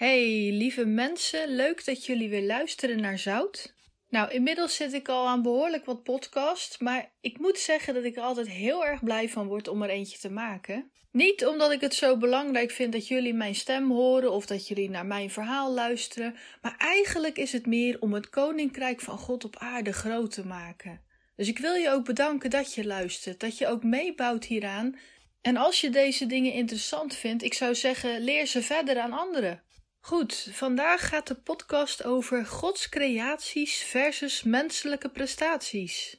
Hey, lieve mensen, leuk dat jullie weer luisteren naar Zout. Nou, inmiddels zit ik al aan behoorlijk wat podcasts, maar ik moet zeggen dat ik er altijd heel erg blij van word om er eentje te maken. Niet omdat ik het zo belangrijk vind dat jullie mijn stem horen of dat jullie naar mijn verhaal luisteren, maar eigenlijk is het meer om het koninkrijk van God op aarde groot te maken. Dus ik wil je ook bedanken dat je luistert, dat je ook meebouwt hieraan. En als je deze dingen interessant vindt, ik zou zeggen, leer ze verder aan anderen. Goed, vandaag gaat de podcast over Gods creaties versus menselijke prestaties.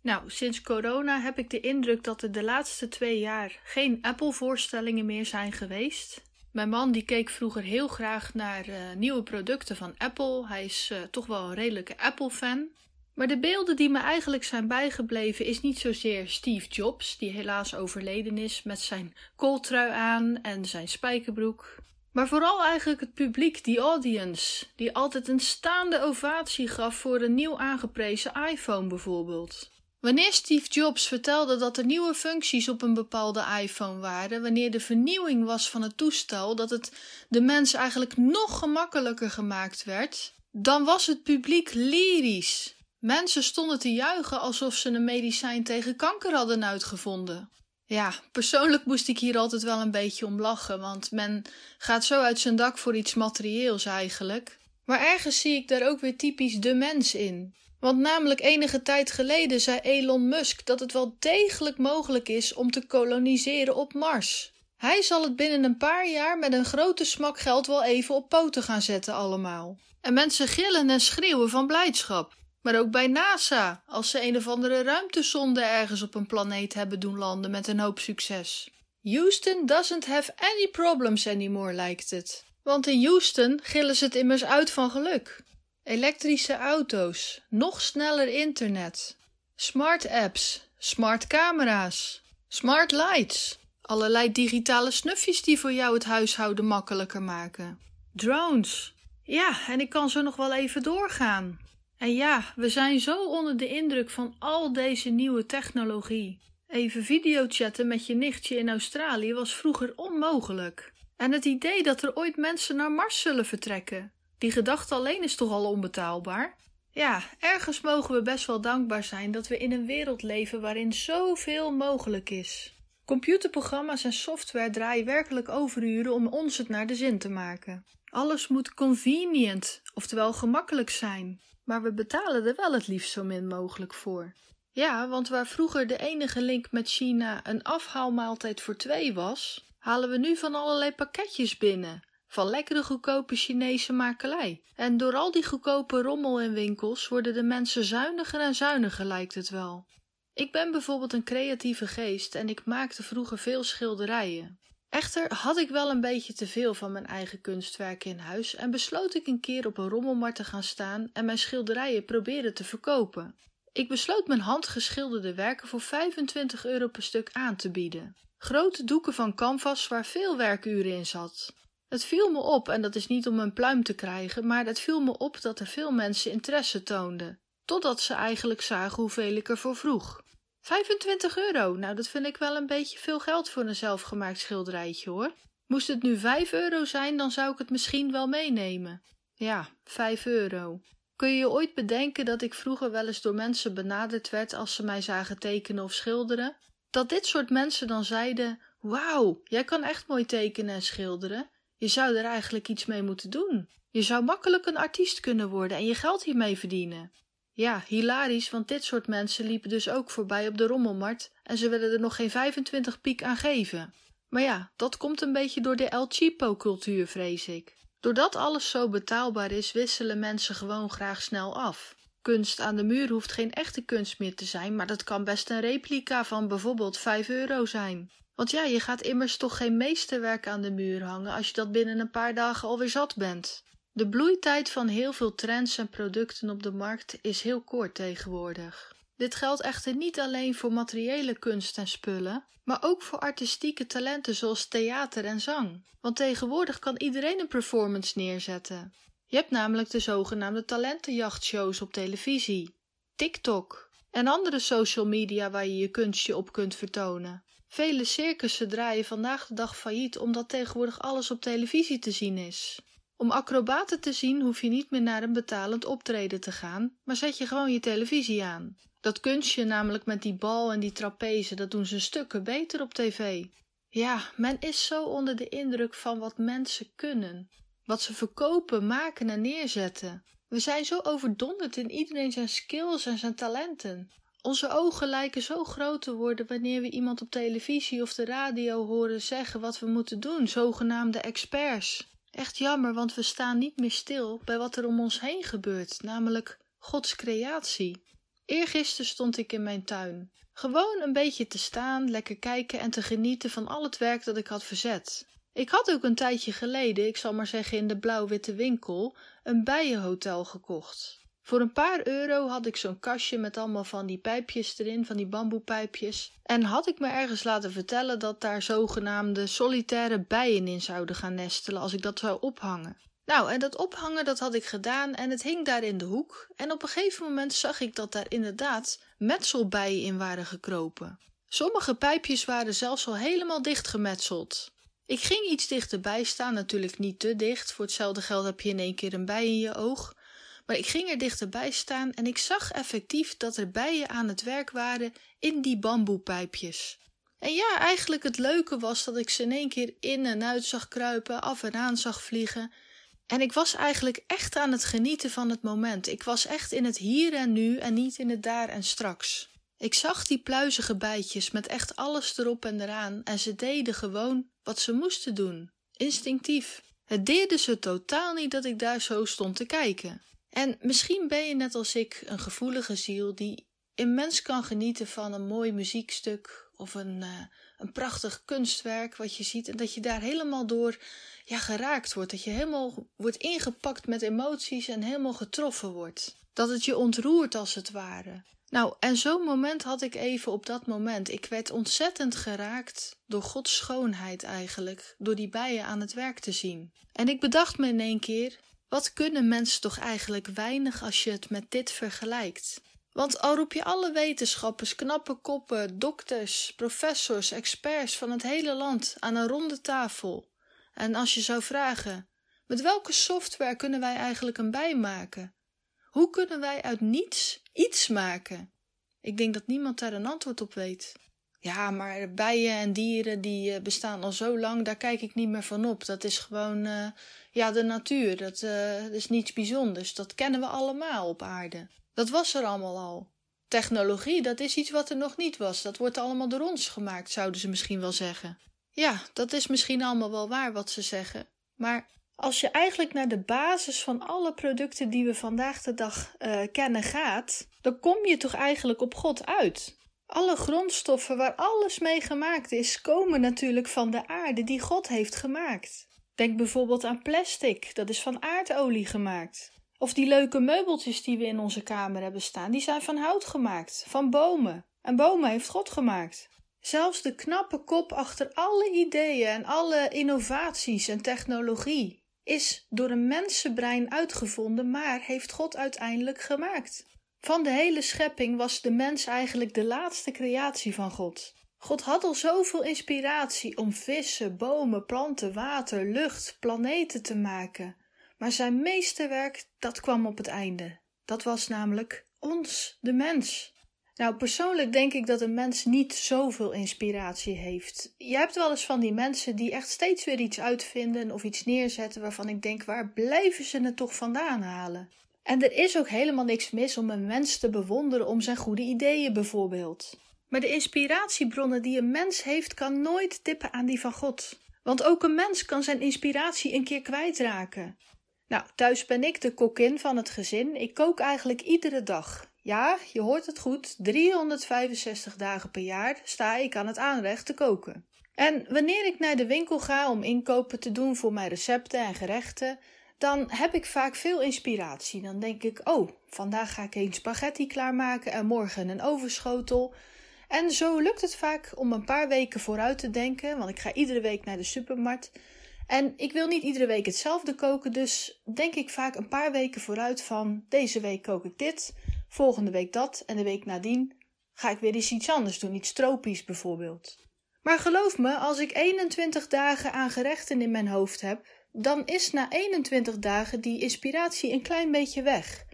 Nou, sinds corona heb ik de indruk dat er de laatste twee jaar geen Apple-voorstellingen meer zijn geweest. Mijn man die keek vroeger heel graag naar uh, nieuwe producten van Apple. Hij is uh, toch wel een redelijke Apple-fan. Maar de beelden die me eigenlijk zijn bijgebleven is niet zozeer Steve Jobs, die helaas overleden is met zijn kooltrui aan en zijn spijkerbroek. Maar vooral eigenlijk het publiek, die audience, die altijd een staande ovatie gaf voor een nieuw aangeprezen iPhone bijvoorbeeld. Wanneer Steve Jobs vertelde dat er nieuwe functies op een bepaalde iPhone waren, wanneer de vernieuwing was van het toestel, dat het de mens eigenlijk nog gemakkelijker gemaakt werd, dan was het publiek lyrisch. Mensen stonden te juichen alsof ze een medicijn tegen kanker hadden uitgevonden. Ja, persoonlijk moest ik hier altijd wel een beetje om lachen, want men gaat zo uit zijn dak voor iets materieels eigenlijk. Maar ergens zie ik daar ook weer typisch de mens in. Want namelijk enige tijd geleden zei Elon Musk dat het wel degelijk mogelijk is om te koloniseren op Mars. Hij zal het binnen een paar jaar met een grote smak geld wel even op poten gaan zetten allemaal. En mensen gillen en schreeuwen van blijdschap. Maar ook bij NASA, als ze een of andere ruimtesonde ergens op een planeet hebben doen landen met een hoop succes. Houston doesn't have any problems anymore, lijkt het. Want in Houston gillen ze het immers uit van geluk. Elektrische auto's, nog sneller internet, smart apps, smart camera's, smart lights, allerlei digitale snufjes die voor jou het huishouden makkelijker maken, drones. Ja, en ik kan zo nog wel even doorgaan. En ja, we zijn zo onder de indruk van al deze nieuwe technologie. Even videochatten met je nichtje in Australië was vroeger onmogelijk. En het idee dat er ooit mensen naar Mars zullen vertrekken, die gedachte alleen is toch al onbetaalbaar? Ja, ergens mogen we best wel dankbaar zijn dat we in een wereld leven waarin zoveel mogelijk is. Computerprogramma's en software draaien werkelijk overuren om ons het naar de zin te maken. Alles moet convenient, oftewel gemakkelijk zijn maar we betalen er wel het liefst zo min mogelijk voor. Ja, want waar vroeger de enige link met China een afhaalmaaltijd voor twee was, halen we nu van allerlei pakketjes binnen. Van lekkere goedkope Chinese makelij. En door al die goedkope rommel in winkels worden de mensen zuiniger en zuiniger, lijkt het wel. Ik ben bijvoorbeeld een creatieve geest en ik maakte vroeger veel schilderijen. Echter had ik wel een beetje te veel van mijn eigen kunstwerken in huis en besloot ik een keer op een rommelmarkt te gaan staan en mijn schilderijen proberen te verkopen. Ik besloot mijn handgeschilderde werken voor 25 euro per stuk aan te bieden. Grote doeken van canvas waar veel werkuren in zat. Het viel me op, en dat is niet om een pluim te krijgen, maar het viel me op dat er veel mensen interesse toonden, totdat ze eigenlijk zagen hoeveel ik ervoor vroeg. 25 euro, nou dat vind ik wel een beetje veel geld voor een zelfgemaakt schilderijtje hoor. Moest het nu 5 euro zijn, dan zou ik het misschien wel meenemen. Ja, 5 euro. Kun je je ooit bedenken dat ik vroeger wel eens door mensen benaderd werd als ze mij zagen tekenen of schilderen? Dat dit soort mensen dan zeiden: Wauw, jij kan echt mooi tekenen en schilderen. Je zou er eigenlijk iets mee moeten doen. Je zou makkelijk een artiest kunnen worden en je geld hiermee verdienen. Ja, hilarisch, want dit soort mensen liepen dus ook voorbij op de rommelmarkt en ze willen er nog geen 25 piek aan geven. Maar ja, dat komt een beetje door de El Chipo-cultuur, vrees ik. Doordat alles zo betaalbaar is, wisselen mensen gewoon graag snel af. Kunst aan de muur hoeft geen echte kunst meer te zijn, maar dat kan best een replica van bijvoorbeeld 5 euro zijn. Want ja, je gaat immers toch geen meesterwerk aan de muur hangen als je dat binnen een paar dagen alweer zat bent. De bloeitijd van heel veel trends en producten op de markt is heel kort tegenwoordig. Dit geldt echter niet alleen voor materiële kunst en spullen, maar ook voor artistieke talenten zoals theater en zang. Want tegenwoordig kan iedereen een performance neerzetten. Je hebt namelijk de zogenaamde talentenjachtshows op televisie, TikTok en andere social media waar je je kunstje op kunt vertonen. Vele circussen draaien vandaag de dag failliet omdat tegenwoordig alles op televisie te zien is. Om acrobaten te zien hoef je niet meer naar een betalend optreden te gaan, maar zet je gewoon je televisie aan. Dat kunstje namelijk met die bal en die trapeze, dat doen ze stukken beter op tv. Ja, men is zo onder de indruk van wat mensen kunnen. Wat ze verkopen, maken en neerzetten. We zijn zo overdonderd in iedereen zijn skills en zijn talenten. Onze ogen lijken zo groot te worden wanneer we iemand op televisie of de radio horen zeggen wat we moeten doen, zogenaamde experts. Echt jammer, want we staan niet meer stil bij wat er om ons heen gebeurt, namelijk Gods creatie. Eergisteren stond ik in mijn tuin. Gewoon een beetje te staan, lekker kijken en te genieten van al het werk dat ik had verzet. Ik had ook een tijdje geleden, ik zal maar zeggen in de blauw-witte winkel, een bijenhotel gekocht. Voor een paar euro had ik zo'n kastje met allemaal van die pijpjes erin, van die bamboepijpjes. En had ik me ergens laten vertellen dat daar zogenaamde solitaire bijen in zouden gaan nestelen als ik dat zou ophangen. Nou, en dat ophangen dat had ik gedaan en het hing daar in de hoek. En op een gegeven moment zag ik dat daar inderdaad metselbijen in waren gekropen. Sommige pijpjes waren zelfs al helemaal dichtgemetseld. Ik ging iets dichterbij staan, natuurlijk niet te dicht. Voor hetzelfde geld heb je in één keer een bij in je oog. Maar ik ging er dichterbij staan en ik zag effectief dat er bijen aan het werk waren in die bamboepijpjes. En ja, eigenlijk het leuke was dat ik ze in één keer in en uit zag kruipen, af en aan zag vliegen. En ik was eigenlijk echt aan het genieten van het moment. Ik was echt in het hier en nu en niet in het daar en straks. Ik zag die pluizige bijtjes met echt alles erop en eraan en ze deden gewoon wat ze moesten doen. Instinctief. Het deerde ze totaal niet dat ik daar zo stond te kijken. En misschien ben je net als ik een gevoelige ziel die immens kan genieten van een mooi muziekstuk of een, uh, een prachtig kunstwerk wat je ziet en dat je daar helemaal door ja, geraakt wordt. Dat je helemaal wordt ingepakt met emoties en helemaal getroffen wordt. Dat het je ontroert als het ware. Nou, en zo'n moment had ik even op dat moment. Ik werd ontzettend geraakt door Gods schoonheid eigenlijk, door die bijen aan het werk te zien. En ik bedacht me in één keer, wat kunnen mensen toch eigenlijk weinig als je het met dit vergelijkt? Want al roep je alle wetenschappers, knappe koppen, dokters, professors, experts van het hele land aan een ronde tafel. En als je zou vragen: met welke software kunnen wij eigenlijk een bij maken? Hoe kunnen wij uit niets iets maken? Ik denk dat niemand daar een antwoord op weet. Ja, maar bijen en dieren die eh, bestaan al zo lang, daar kijk ik niet meer van op. Dat is gewoon uh, ja, de natuur. Dat, dat is niets bijzonders. Dat kennen we allemaal op aarde. Dat was er allemaal al. Technologie, dat is iets wat er nog niet was. Dat wordt allemaal door ons gemaakt, zouden ze misschien wel zeggen. Ja, dat is misschien allemaal wel waar wat ze zeggen. Maar als je eigenlijk naar de basis van alle producten die we vandaag de dag kennen gaat, dan kom je toch eigenlijk op God uit. Alle grondstoffen waar alles mee gemaakt is, komen natuurlijk van de aarde die God heeft gemaakt. Denk bijvoorbeeld aan plastic, dat is van aardolie gemaakt. Of die leuke meubeltjes die we in onze kamer hebben staan, die zijn van hout gemaakt, van bomen. En bomen heeft God gemaakt. Zelfs de knappe kop achter alle ideeën en alle innovaties en technologie is door een mensenbrein uitgevonden, maar heeft God uiteindelijk gemaakt. Van de hele schepping was de mens eigenlijk de laatste creatie van God. God had al zoveel inspiratie om vissen, bomen, planten, water, lucht, planeten te maken. Maar zijn meesterwerk, dat kwam op het einde. Dat was namelijk ons, de mens. Nou, persoonlijk denk ik dat een mens niet zoveel inspiratie heeft. Je hebt wel eens van die mensen die echt steeds weer iets uitvinden of iets neerzetten waarvan ik denk, waar blijven ze het toch vandaan halen? En er is ook helemaal niks mis om een mens te bewonderen om zijn goede ideeën bijvoorbeeld. Maar de inspiratiebronnen die een mens heeft, kan nooit tippen aan die van God. Want ook een mens kan zijn inspiratie een keer kwijtraken. Nou, thuis ben ik de kokkin van het gezin. Ik kook eigenlijk iedere dag. Ja, je hoort het goed, 365 dagen per jaar sta ik aan het aanrecht te koken. En wanneer ik naar de winkel ga om inkopen te doen voor mijn recepten en gerechten, dan heb ik vaak veel inspiratie. Dan denk ik, oh, vandaag ga ik een spaghetti klaarmaken en morgen een overschotel. En zo lukt het vaak om een paar weken vooruit te denken, want ik ga iedere week naar de supermarkt. En ik wil niet iedere week hetzelfde koken, dus denk ik vaak een paar weken vooruit van deze week kook ik dit, volgende week dat en de week nadien ga ik weer eens iets anders doen, iets tropisch bijvoorbeeld. Maar geloof me, als ik 21 dagen aan gerechten in mijn hoofd heb, dan is na 21 dagen die inspiratie een klein beetje weg.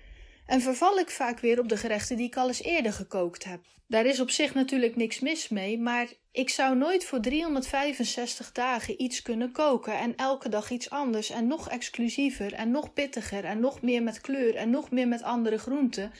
En verval ik vaak weer op de gerechten die ik al eens eerder gekookt heb. Daar is op zich natuurlijk niks mis mee, maar ik zou nooit voor 365 dagen iets kunnen koken en elke dag iets anders en nog exclusiever en nog pittiger en nog meer met kleur en nog meer met andere groenten.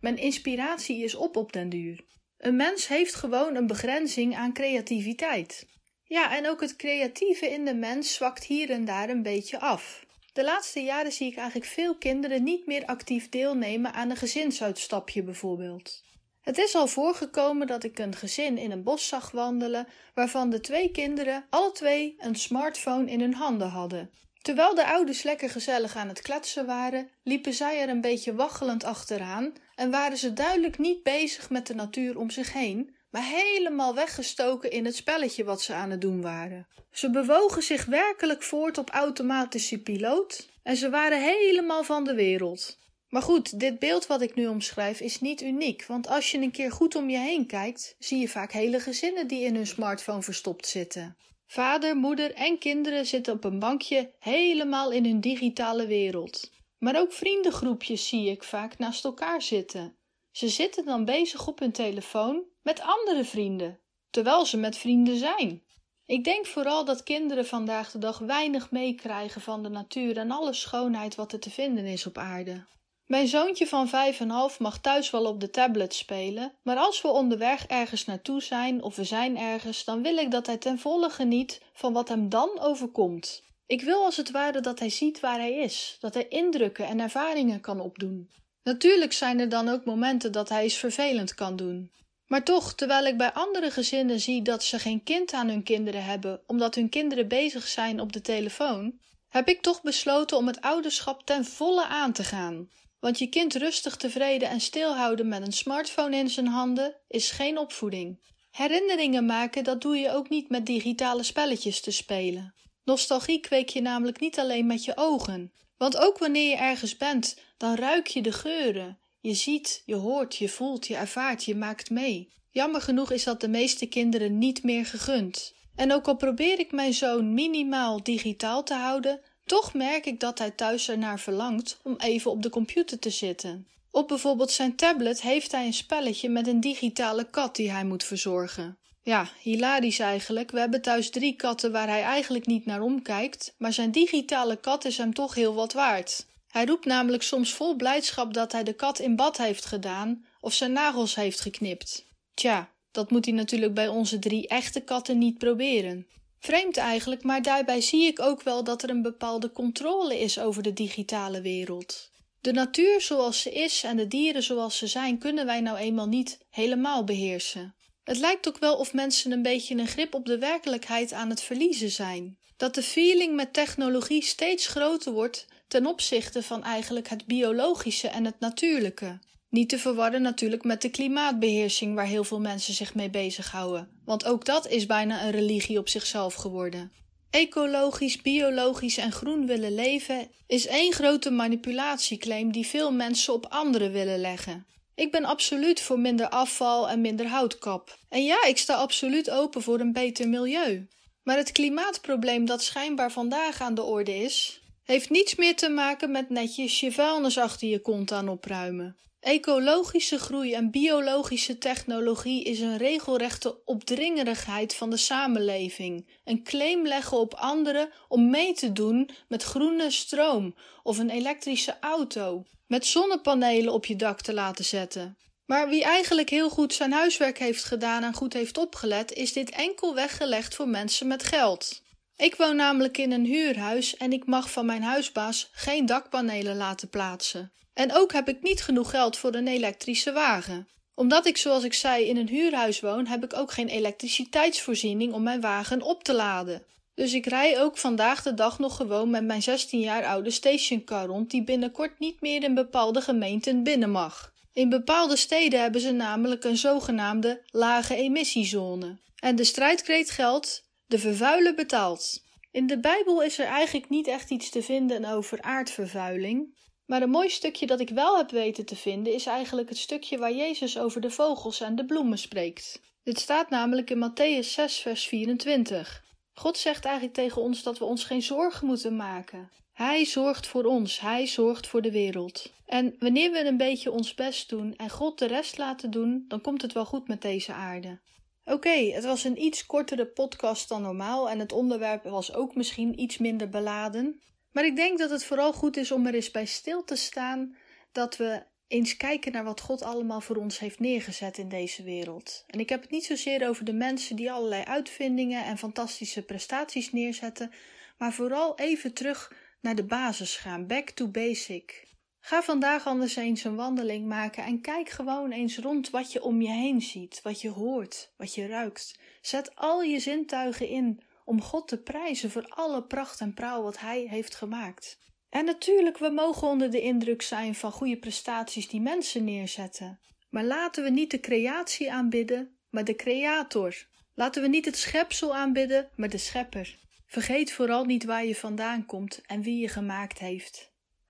Mijn inspiratie is op op den duur. Een mens heeft gewoon een begrenzing aan creativiteit. Ja, en ook het creatieve in de mens zwakt hier en daar een beetje af. De laatste jaren zie ik eigenlijk veel kinderen niet meer actief deelnemen aan een gezinsuitstapje bijvoorbeeld. Het is al voorgekomen dat ik een gezin in een bos zag wandelen, waarvan de twee kinderen alle twee een smartphone in hun handen hadden. Terwijl de ouders lekker gezellig aan het kletsen waren, liepen zij er een beetje waggelend achteraan en waren ze duidelijk niet bezig met de natuur om zich heen, maar helemaal weggestoken in het spelletje wat ze aan het doen waren. Ze bewogen zich werkelijk voort op automatische piloot en ze waren helemaal van de wereld. Maar goed, dit beeld wat ik nu omschrijf is niet uniek, want als je een keer goed om je heen kijkt, zie je vaak hele gezinnen die in hun smartphone verstopt zitten. Vader, moeder en kinderen zitten op een bankje helemaal in hun digitale wereld. Maar ook vriendengroepjes zie ik vaak naast elkaar zitten. Ze zitten dan bezig op hun telefoon met andere vrienden, terwijl ze met vrienden zijn. Ik denk vooral dat kinderen vandaag de dag weinig meekrijgen van de natuur en alle schoonheid wat er te vinden is op aarde. Mijn zoontje van vijf en half mag thuis wel op de tablet spelen, maar als we onderweg ergens naartoe zijn of we zijn ergens, dan wil ik dat hij ten volle geniet van wat hem dan overkomt. Ik wil als het ware dat hij ziet waar hij is, dat hij indrukken en ervaringen kan opdoen. Natuurlijk zijn er dan ook momenten dat hij eens vervelend kan doen. Maar toch, terwijl ik bij andere gezinnen zie dat ze geen kind aan hun kinderen hebben omdat hun kinderen bezig zijn op de telefoon, heb ik toch besloten om het ouderschap ten volle aan te gaan. Want je kind rustig tevreden en stilhouden met een smartphone in zijn handen is geen opvoeding. Herinneringen maken, dat doe je ook niet met digitale spelletjes te spelen. Nostalgie kweek je namelijk niet alleen met je ogen. Want ook wanneer je ergens bent, dan ruik je de geuren. Je ziet, je hoort, je voelt, je ervaart, je maakt mee. Jammer genoeg is dat de meeste kinderen niet meer gegund. En ook al probeer ik mijn zoon minimaal digitaal te houden, toch merk ik dat hij thuis ernaar verlangt om even op de computer te zitten. Op bijvoorbeeld zijn tablet heeft hij een spelletje met een digitale kat die hij moet verzorgen. Ja, hilarisch eigenlijk. We hebben thuis drie katten waar hij eigenlijk niet naar omkijkt, maar zijn digitale kat is hem toch heel wat waard. Hij roept namelijk soms vol blijdschap dat hij de kat in bad heeft gedaan of zijn nagels heeft geknipt. Tja, dat moet hij natuurlijk bij onze drie echte katten niet proberen. Vreemd eigenlijk, maar daarbij zie ik ook wel dat er een bepaalde controle is over de digitale wereld. De natuur zoals ze is en de dieren zoals ze zijn, kunnen wij nou eenmaal niet helemaal beheersen. Het lijkt ook wel of mensen een beetje een grip op de werkelijkheid aan het verliezen zijn. Dat de feeling met technologie steeds groter wordt ten opzichte van eigenlijk het biologische en het natuurlijke. Niet te verwarren natuurlijk met de klimaatbeheersing waar heel veel mensen zich mee bezighouden, want ook dat is bijna een religie op zichzelf geworden. Ecologisch, biologisch en groen willen leven is één grote manipulatieclaim die veel mensen op anderen willen leggen. Ik ben absoluut voor minder afval en minder houtkap. En ja, ik sta absoluut open voor een beter milieu. Maar het klimaatprobleem dat schijnbaar vandaag aan de orde is, heeft niets meer te maken met netjes je vuilnis achter je kont aan opruimen. Ecologische groei en biologische technologie is een regelrechte opdringerigheid van de samenleving. Een claim leggen op anderen om mee te doen met groene stroom of een elektrische auto. Met zonnepanelen op je dak te laten zetten. Maar wie eigenlijk heel goed zijn huiswerk heeft gedaan en goed heeft opgelet, is dit enkel weggelegd voor mensen met geld. Ik woon namelijk in een huurhuis en ik mag van mijn huisbaas geen dakpanelen laten plaatsen. En ook heb ik niet genoeg geld voor een elektrische wagen. Omdat ik, zoals ik zei, in een huurhuis woon, heb ik ook geen elektriciteitsvoorziening om mijn wagen op te laden. Dus ik rij ook vandaag de dag nog gewoon met mijn 16 jaar oude stationcar rond, die binnenkort niet meer in bepaalde gemeenten binnen mag. In bepaalde steden hebben ze namelijk een zogenaamde lage emissiezone. En de strijdkreet geldt: de vervuiler betaalt. In de Bijbel is er eigenlijk niet echt iets te vinden over aardvervuiling. Maar een mooi stukje dat ik wel heb weten te vinden is eigenlijk het stukje waar Jezus over de vogels en de bloemen spreekt. Dit staat namelijk in Matthäus 6, vers 24. God zegt eigenlijk tegen ons dat we ons geen zorgen moeten maken. Hij zorgt voor ons, hij zorgt voor de wereld. En wanneer we een beetje ons best doen en God de rest laten doen, dan komt het wel goed met deze aarde. Oké, het was een iets kortere podcast dan normaal en het onderwerp was ook misschien iets minder beladen. Maar ik denk dat het vooral goed is om er eens bij stil te staan dat we eens kijken naar wat God allemaal voor ons heeft neergezet in deze wereld. En ik heb het niet zozeer over de mensen die allerlei uitvindingen en fantastische prestaties neerzetten, maar vooral even terug naar de basis gaan, back to basic. Ga vandaag anders eens een wandeling maken en kijk gewoon eens rond wat je om je heen ziet, wat je hoort, wat je ruikt. Zet al je zintuigen in om God te prijzen voor alle pracht en praal wat Hij heeft gemaakt. En natuurlijk, we mogen onder de indruk zijn van goede prestaties die mensen neerzetten. Maar laten we niet de creatie aanbidden, maar de creator. Laten we niet het schepsel aanbidden, maar de schepper. Vergeet vooral niet waar je vandaan komt en wie je gemaakt heeft.